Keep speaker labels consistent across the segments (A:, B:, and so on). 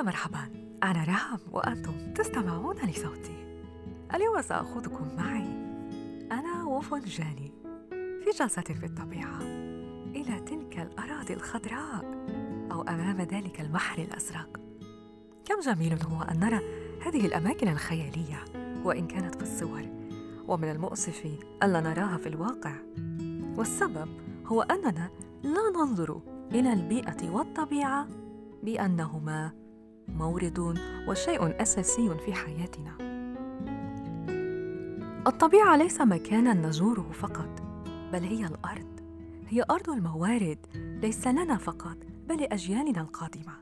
A: يا مرحبا. أنا رهب وأنتم تستمعون لصوتي. اليوم سأخذكم معي. أنا وفنجاني في جلسة في الطبيعة. إلى تلك الأراضي الخضراء أو أمام ذلك البحر الأزرق. كم جميل هو أن نرى هذه الأماكن الخيالية وإن كانت في الصور. ومن المؤسف ألا نراها في الواقع. والسبب هو أننا لا ننظر إلى البيئة والطبيعة بأنهما مورد وشيء أساسي في حياتنا. الطبيعة ليس مكانا نزوره فقط بل هي الأرض. هي أرض الموارد ليس لنا فقط بل لأجيالنا القادمة.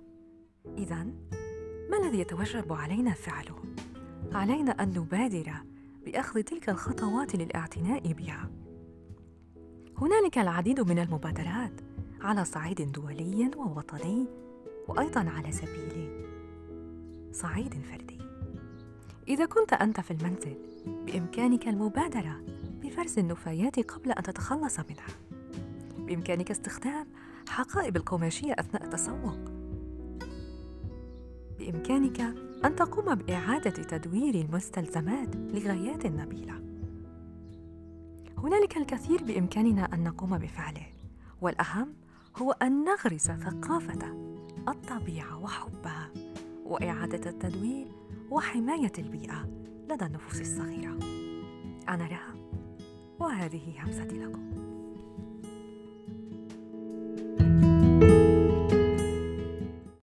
A: إذا ما الذي يتوجب علينا فعله؟ علينا أن نبادر بأخذ تلك الخطوات للاعتناء بها. هنالك العديد من المبادرات على صعيد دولي ووطني وأيضا على سبيل صعيد فردي. إذا كنت أنت في المنزل بإمكانك المبادرة بفرز النفايات قبل أن تتخلص منها. بإمكانك استخدام حقائب القماشية أثناء التسوق. بإمكانك أن تقوم بإعادة تدوير المستلزمات لغايات نبيله هنالك الكثير بإمكاننا أن نقوم بفعله والأهم هو أن نغرس ثقافة الطبيعة وحبها. وإعادة التدوير وحماية البيئة لدى النفوس الصغيرة. أنا رها وهذه همستي لكم.